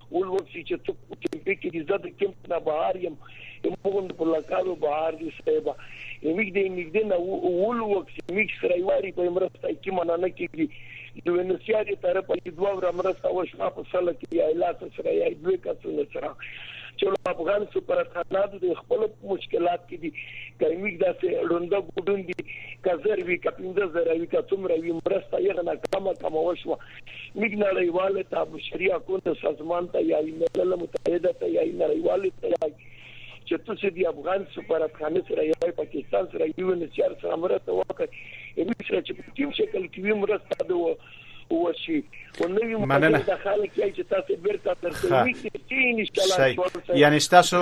اول وخت چې چې څوک کمپې کې دي زه د کمپ نه بهر یم موږ په لکارو بهر دي صاحب موږ دې موږ دې نه اول وخت چې موږ سره یواري په مرسته کې مننه کیږي یو نسیاري طرف کې دوه ور مرسته وشمه په سله کې یا لاس سره یا دوه کسونه سره چې افغان سپر خلاد د خپل مشکلات کې دي کمیګ داسې ړونده ګډون دي کزر وی کپینده زر وی کڅوم روي مرسته یې نه کمه کمه وشوه موږ نړیوالې ته، بشري حقونو سازمان ته یا یی ملل متحده ته یا یی نړیوالې ته وایو چې تسو دې افغان سفارت خانه سره یا پاکستان سره یو ان ایچ ار سره مرسته وکړئ هغوی سره چې په کوم شکل کې وي مرسته د وشي او نوی مقدر د خلک یې چې تاسو بیرته درته وکړي ان شاء الله یعنی تاسو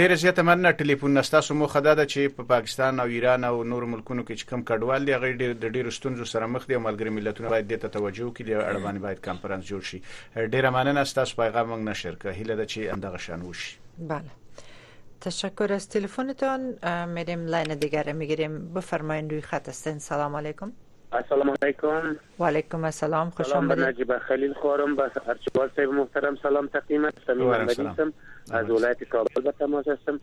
ډیر زیات مننه ټلیفون تاسو مو خدای دا چې په پاکستان او ایران او نور ملکونو کې کوم کډوال دي هغه د ډیرو ستونزو سره مخ دي او ملګري ملتونه باید دې ته توجه وکړي د اړه باندې باید کانفرنس جوړ شي ډیره مننه تاسو پیغام موږ نشر کړ هیله ده چې اندغه شان وشي بله تشکر از تلفنتان میریم لاین دیگر میگیریم بفرمایین روی خط هستین سلام علیکم السلام علیکم وعلیکم السلام خوش سلام به آمدید نجیب خلیل خورم به ارچیوال صاحب محترم سلام تقدیم است صمیم وعلیکم محمدی سلام. هستم از وعلیکم ولایت کابل به تماس هستم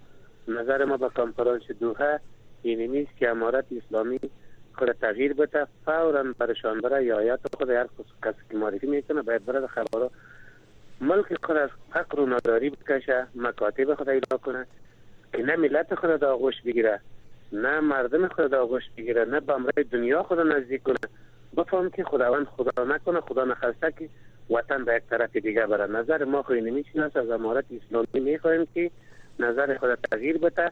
نظر ما به کنفرانس دوحه این نیست که امارت اسلامی خود تغییر بده فورا برشان بره یا آیات خود هر کس کسی که معرفی میکنه باید بره خبرها ملک خود از فقر و ناداری بکشه مکاتب خود ایلا کنه که نه ملت خود در آغوش بگیره نه مردم خود در آغوش بگیره نه بامرای دنیا خود نزدیک کنه بفهم که خداوند خدا نکنه خدا نخواسته که وطن به یک طرف دیگه بره نظر ما خو اینمی چیز است از امارت اسلامی میخواهیم که نظر خود تغییر بده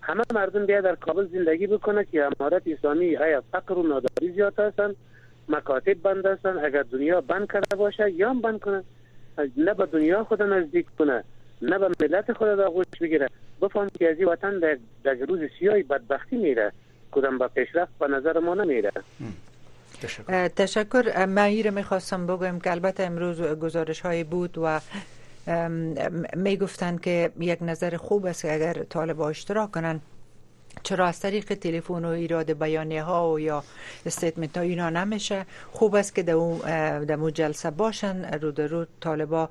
همه مردم بیا در کابل زندگی بکنه که امارت اسلامی ایا فقر و ناداری زیاد هستند مکاتب بند هستند اگر دنیا بند کرده باشه یام بند کنه نه به دنیا خود نزدیک کنه نه به ملت خود در آغوش بگیره بفهم که از این وطن در یک روز سیای بدبختی میره کدام به پیشرفت به نظر ما نمیره تشکر, من ایره میخواستم بگویم که البته امروز گزارش های بود و می گفتن که یک نظر خوب است که اگر طالب اشتراک کنن چرا از طریق تلفن و ایراد بیانیه ها و یا استیتمنت ها اینا نمیشه خوب است که در اون جلسه باشن رو در رو طالبا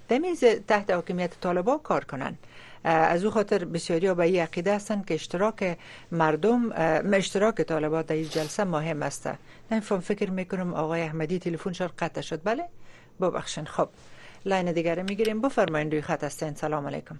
دمیز تحت حکمیت طالبا کار کنند از او خاطر بسیاری ها به این عقیده هستند که اشتراک مردم اشتراک طالبا در این جلسه مهم است فهم فکر میکنم آقای احمدی تلفن شد قطع شد بله ببخشین خب لاین دیگره میگیریم بفرمایید روی خط هستین سلام علیکم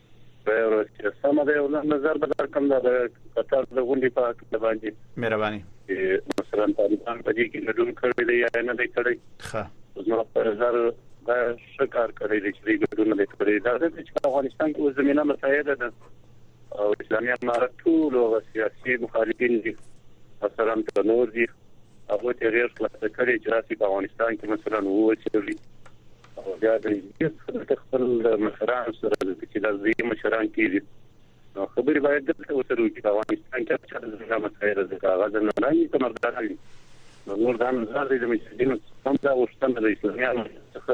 سمه ده یو نظر به درکم دا د قطر د غونډې په حق باندې مهرباني مثلا طالبان په دې کې ګډون کړی دی یا نه دی کړی ښه زما په نظر دا څه کار کړی دی چې ګډون نه کړی دا د افغانستان کې زمينه مساعده ده او اسلامي امارت ټول او سیاسي مخالفین دي مثلا نور دي هغوی ته یې غېږ خلاصه کړې چې راسئ په افغانستان کې مثلاً ووسېږئ او بیا د نږدې څخه دلته خپل مشران سره دلته چې دا ځايي مشران کېږي نو خبرې باید دلته ورسره وکړي په افغانستان کې هر چا ته دا مسایل د کاغذ نه وړاندې ته مرداره وي نو نور دا نظر دی د مجاهدینو څخه هم دا غوښتنه د اسلامیانو څخه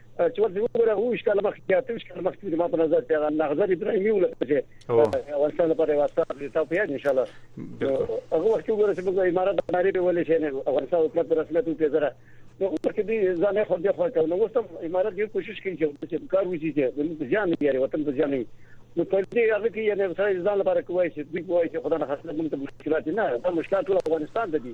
چې ورته وګوره هو اشکال مخکې اته اشکال مخکې ما په نظر کې هغه نغزر ابراهيمي ولته چې افغانستان لپاره واسطه دي تاسو یاد ان شاء الله هغه وخت وګوره چې موږ امارات د نړۍ په ولې شي نه افغانستان خپل پر رسمیت او پیزره نو اوس کې دي ځان خو دې خو ته نو اوس امارات یو کوشش کوي چې کار وکړي چې د ځان یې یاري وطن د ځان نو په دې هغه کې یعنی سره ځان لپاره کوی چې دوی کوی چې خدای نه خاصه موږ ته مشکلات نه دا مشکلات ټول افغانستان ته دي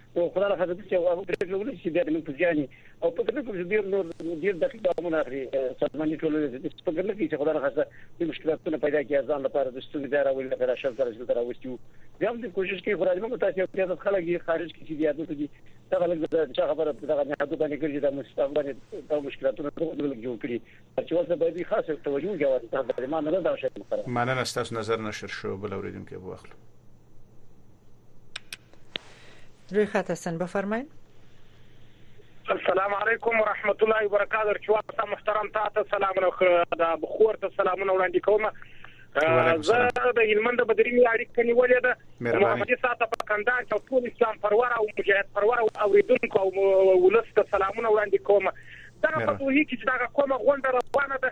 او خدای له خاطر چې هغه پرېکړه ونه شي بیا موږ په ځاني او په دې کې ډیر نور ډیر دقیق ګامونه اخلي سازماني ټولنې د سپګر نه کیږي خدای له خاطر د مشکلاتونو پیدا کیږي ځان لپاره د ستونزې بیا راولي لکه دا شل تر شل تر اوسیو بیا هم د کوشش کوي خدای موږ تاسو ته د خلک یې خارج کې چې بیا دوی دا غلګ د چا خبره په دغه نه حد باندې کوي دا مستقبل باندې دا مشکلاتونه جوړ کړي چې ورته باید خاصه توجه جوړه کړي دا ما نه دا شي مننه ستاسو نظر نشر شو بل اوریدونکو واخلو ریخت حسن بفرمایید السلام علیکم ورحمت الله وبرکاته چواته محترم تاسو سلام نو دا بخور ته سلامونه وړاندې کوم زه د هلمند په درې اړیکه نیولې ده محمد ساته په کندهار کې ټول اسلام پرور او مجاهد پرور او اوریدونکو او ولست سلامونه وړاندې کوم دا په دوی کې چې دا کومه غونډه روانه ده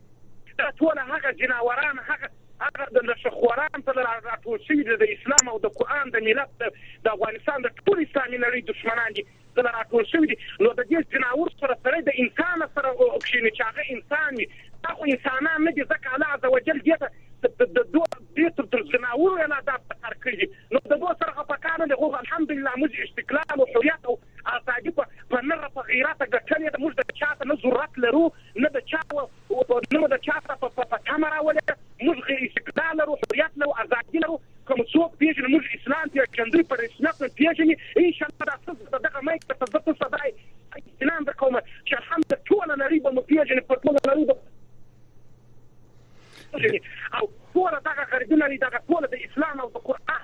دا ټوله هغه ځناوران هغه هغه د نشه خوران په لار راټول شوي دي د اسلام او د قران د ملت د د افغانستان د ټول اسلامي نړۍ دشمنان دي په لار راټول شوي دي نو د دې ځناور سره سره د انسان سره کښیني چې هغه انسان وي دا خو انسانان نه دي ځکه الله عز وجل دې ته د دو دې تر تر ځناورو یې لا دا پکار کړي دي نو د دو سره په کار نه دي خو الحمدلله موږ استقلال او حریت او ازادي په په نره په غیرت ګټلې ده موږ د چا ته نه ضرورت لرو نه د چا و نه مو د چا سره په په تمه راولې موږ غې استقلال لرو حریت لرو ازادي لرو که مو څوک پېژني موږ اسلام پېژندوی په رسمیت مو پېژني ان شاء الله داسره زه ددغه مایک درته زه درسره دا اطمینان درکوم چې الحمد ټوله نړۍ به مو پېژني په ټوله نړۍ به او ټوله دغه غربي نړۍ دغه ټوله د اسلام او د قرآن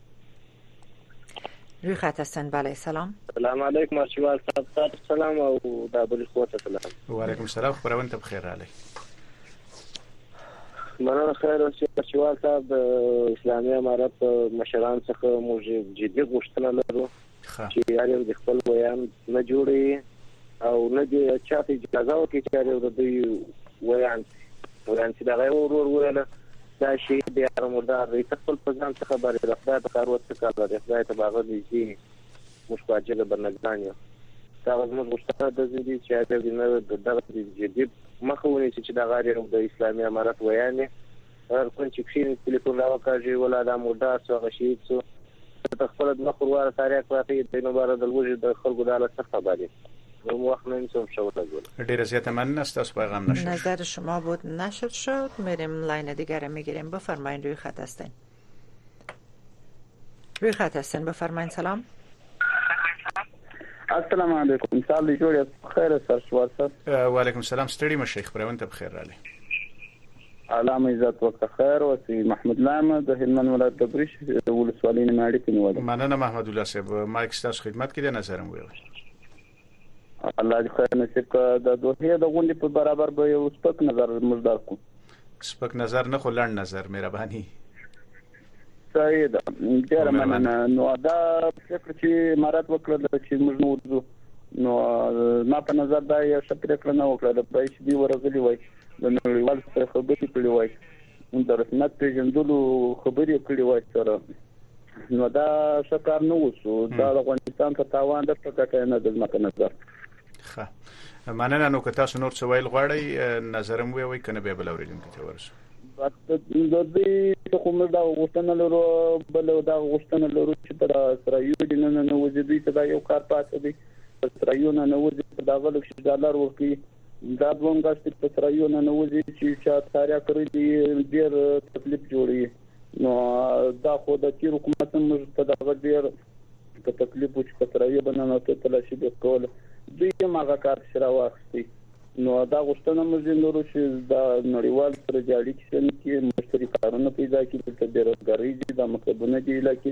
روی خط هستن بله سلام سلام علیکم ارشیوال صاحب تاسو سلام او دا بل خو ته سلام و علیکم السلام خبرونه ته بخیر رااله مننه خیر اوسې ارشیوال صاحب اسلامي امارت مشران څخه موږ جدي غوښتنه لرو چی هر یو دی خپل ویاند نه جوړی او نه دی چاته اجازه ورکی چی هر یو د دوی ویاند سی ویاند سی دغه یو ورور ویله دا شهید دی هغه مردار دی ته خپل په ځان څه خبر یی د خدای په کار وڅه کار لری خدای ته به هغه نږدی یی موږ خو عاجزه بنده ګان یو دغه زموږ غوښتنه دزی دی چی هر یو دی نه ددغه دی جدی مخه ونیسی چی دغه هر یو د اسلامی امارت ویاند هر کونج چې کښېني تليفون راوکاږي ولا دا مردار شو هغه شهيد شو ته ته خپله دوه خرواره ساريا کراته يې دينو باره د لوږې د خلکو دا له څه خبر يې نور مو وخت نه نيسوم ښه ورځ ولرئ. ډیره زیاته مننه ستاسو پیغام نشر شد نظر شما بود نشر شد میریم لاین دیگر میگیریم بفرمایین روی خط هستین روی خط هستن بفرمایید سلام السلام علیکم صاحب دې جوړ یاست خیر سر شو سر وعلیکم السلام ستړي مشه خبرونه ته بخیر رااله علام عزت وکړه خیر وسی محمود لامه د هلمند ولایت د بریش ولسوالۍ نه ماړی کې نیول مننه محمود الله صاحب مایک ستاسو خدمت کې د نظرم ویل الله دې خیر نصیب که د دوحې د غونډې په برابر به یو سپک نظر موږ درکو سپک نظر نه خو لړ نظر مهرباني صحیح ده ډیره مننه نو دا فکر چې امارات وکړل چې موږ نو ورځو نو ما په نظر دا یو څه پریکړه نه وکړه د پای چې دی ورغلی وای د نړیوال سره خبرې کړې وای د رسمیت پیژندلو خبرې کړې وای سره نو دا شکار نه وسو دا د افغانستان په تاوان د پکټه نه د مکه نظر ښه مننه نو که تاسو نور څه ویل غواړئ نظرم وی وی کنه به بل اوریدونکو ته ورسو بس د دې ته کوم دا غوښتنه لرو بل دا غوښتنه لرو چې په اسرایو کې نن نو وځي دوی ته دا یو کار پاتې دی په اسرایو نه نو وځي په دا غلو کې ډالر ورکي دا دوم غاښ په اسرایو نه نو وځي چې چا تاریخ کړی دی ډیر تکلیف جوړي نو دا خو د تیر حکومت هم موږ ته دغه ډیر په تکلیف و چې په سرایو به ننوتو تلاشي به کول دوی هم هغه کار پسې راواخیستي نو دا غوښتنه موږ یې لرو چې دا نړیوال سره د اړیکې سیمه کې مشتري کارونه پیدا کړي دلته بېروزګارۍ دي دا مکتبونه دي علاقې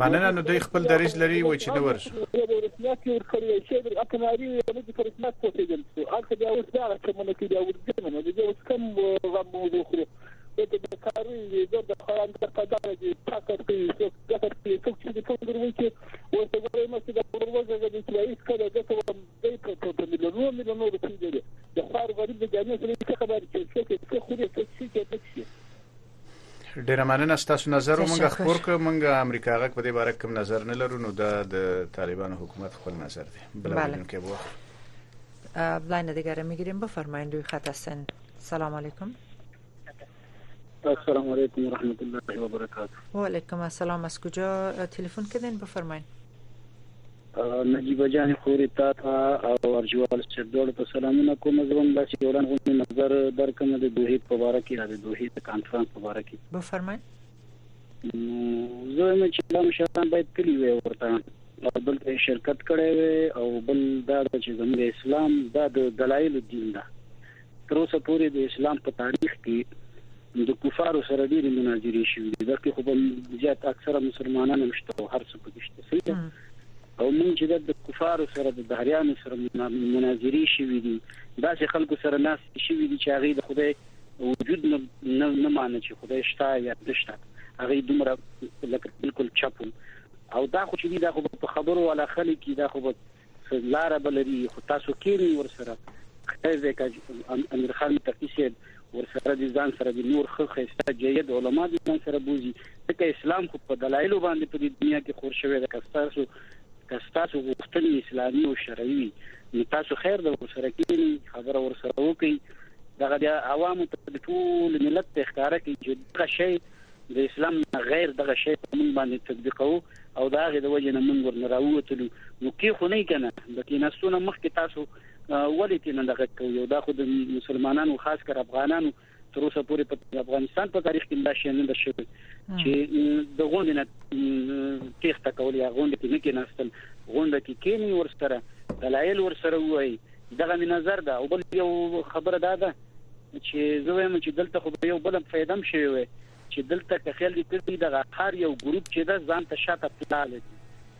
مننه نو دوی خپل دریځ لري و چې نه ورشي یو رسمیت یې ورکړی چې د اقناري یو د رسمیت پوهېدل شو هغه بیا اوس دا چې مونږ کې دا ورځنه نو دې اوس کوم غم موضوع خوري د بیکاري د د خلان د پدار دي ټاکر کې څو ټاکر کې څو چې د ټول ګروي چې او څه غواړي مې چې د ورځې د چې هیڅ کله د څه وم د په په مليونو مليونو روپۍ دي د فار غریب د جامې سره څه خبر چې څه څه خوري څه چې څه شي ډیره مننه ستاسو نظر مونږ خبر ک مونږ امریکا غږ په دې باره کې نظر نه لرو نو دا د طالبانو حکومت خپل نظر دی بل بدون کې وو لاین دیگر میگیریم بفرمایید روی خط هستن سلام علیکم السلام علیکم و رحمت الله و برکاته و علیکم السلام از کجا تلفن کردین بفرمایید نجیبه جانې خورې تاته او ارجوال صاحب دواړو ته سلامونه کوم زه به هم داسې یو لنډ غوندې نظر درکړم د دوحې په باره کې یا د دوحې د کانفرنس په باره کې بفرمایئ نو زه وایم چې دا مشران باید تللي وای ورته او دلته یې شرکت کړی وای او بل دا ده چې زموږ اسلام دا د دلایلو دین ده تر اوسه پورې د اسلام په تاریخ کې د کفارو سره ډېرې مناظرې شوې دي بلکې خو په زیات اکثره مسلمانان هم شته او هر څه پکې شته څنګه او مونږ چې د کفارو سره د دهریانو سره مناظرې شوې دي داسې خلکو سره ناس شوې دي چې هغه د خدای وجود نه نه مانه چې خدای شته یا نشته هغه دومره لکه بالکل چپ او دا خو چې دا خو په خبرو ولا خلک دا خو څه لاره به لري خو تاسو کېنی ورسره خیر دی که امیر خان متقي صاحب ورسره د ځان سره د نور ښه ښایسته جید علما د ځان سره بوزي ځکه اسلام خو په دلایلو باندې په دې دنیا کې خور شوی ده که ستاسو که ستاسو غوښتنې اسلامي او شرعي وي نو تاسو خیر ده ورسره کېنی خبره ورسره وکړئ دغه د عوامو ته د ټول ملت ته ښکاره کوي چې دغه شی د اسلام نه غیر دغه شی په مونږ باندې تطبیقوو او د هغې د وجې نه مونږ ورنه راووتلو نو کې خو نه یې کنه د کیناستو نه مخکې تاسو ولې تې نه دغه کوي او دا خو د مسلمانانو خاص کر افغانانو تر اوسه پورې په افغانستان په تاریخ کې دا شی نه ده شوی چې د غونډې نه تېښته کول یا غونډې کې نه کېناستل غونډه کې کېنی ورسره دلایل ورسره وایي دغه نظر ده او بل یو خبره دا ده چې زه وایم چې دلته خو به یو بل فایده هم شوی وي چې دلته که خیال دې کړی دغه هر یو ګروپ چې دا ځان ته شاته پلار لري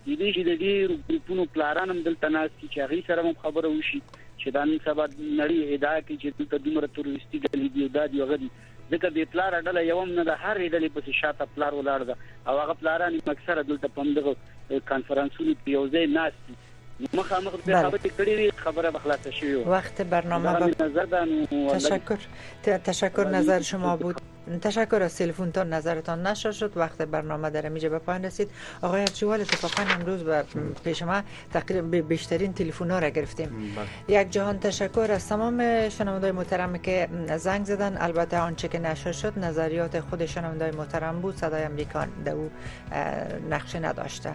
د دې چې د ډیرو ګروپونو پلاران هم دلته ناس چې هغه سره هم خبره وشي چې دا نن سبا نړۍ ادعا کوي چې دلته دومره تروریستي ډلې دي او دا دی هغه دي ځکه د پلار ډله یو هم نه د هر ډلې په شاته پلار ولاړ ده او هغه پلاران اکثره دلته په دغه کانفرنسونو کې یو ځای ناس دي مخامخ به خبرې کړې وي خبره به خلاصه شوې وه وخت برنامه به نظر ده تشکر تشکر نظر شما بود تشکر از تلفنتان نظرتان نشر شد وقت برنامه در اینجا به پایان رسید آقای ارچیوال اتفاقا امروز به پیش ما تقریبا بیشترین تلفن ها را گرفتیم بله. یک جهان تشکر از تمام شنوندای محترم که زنگ زدن البته آنچه که نشر شد نظریات خود شنوندای محترم بود صدای امریکا در او نقش نداشته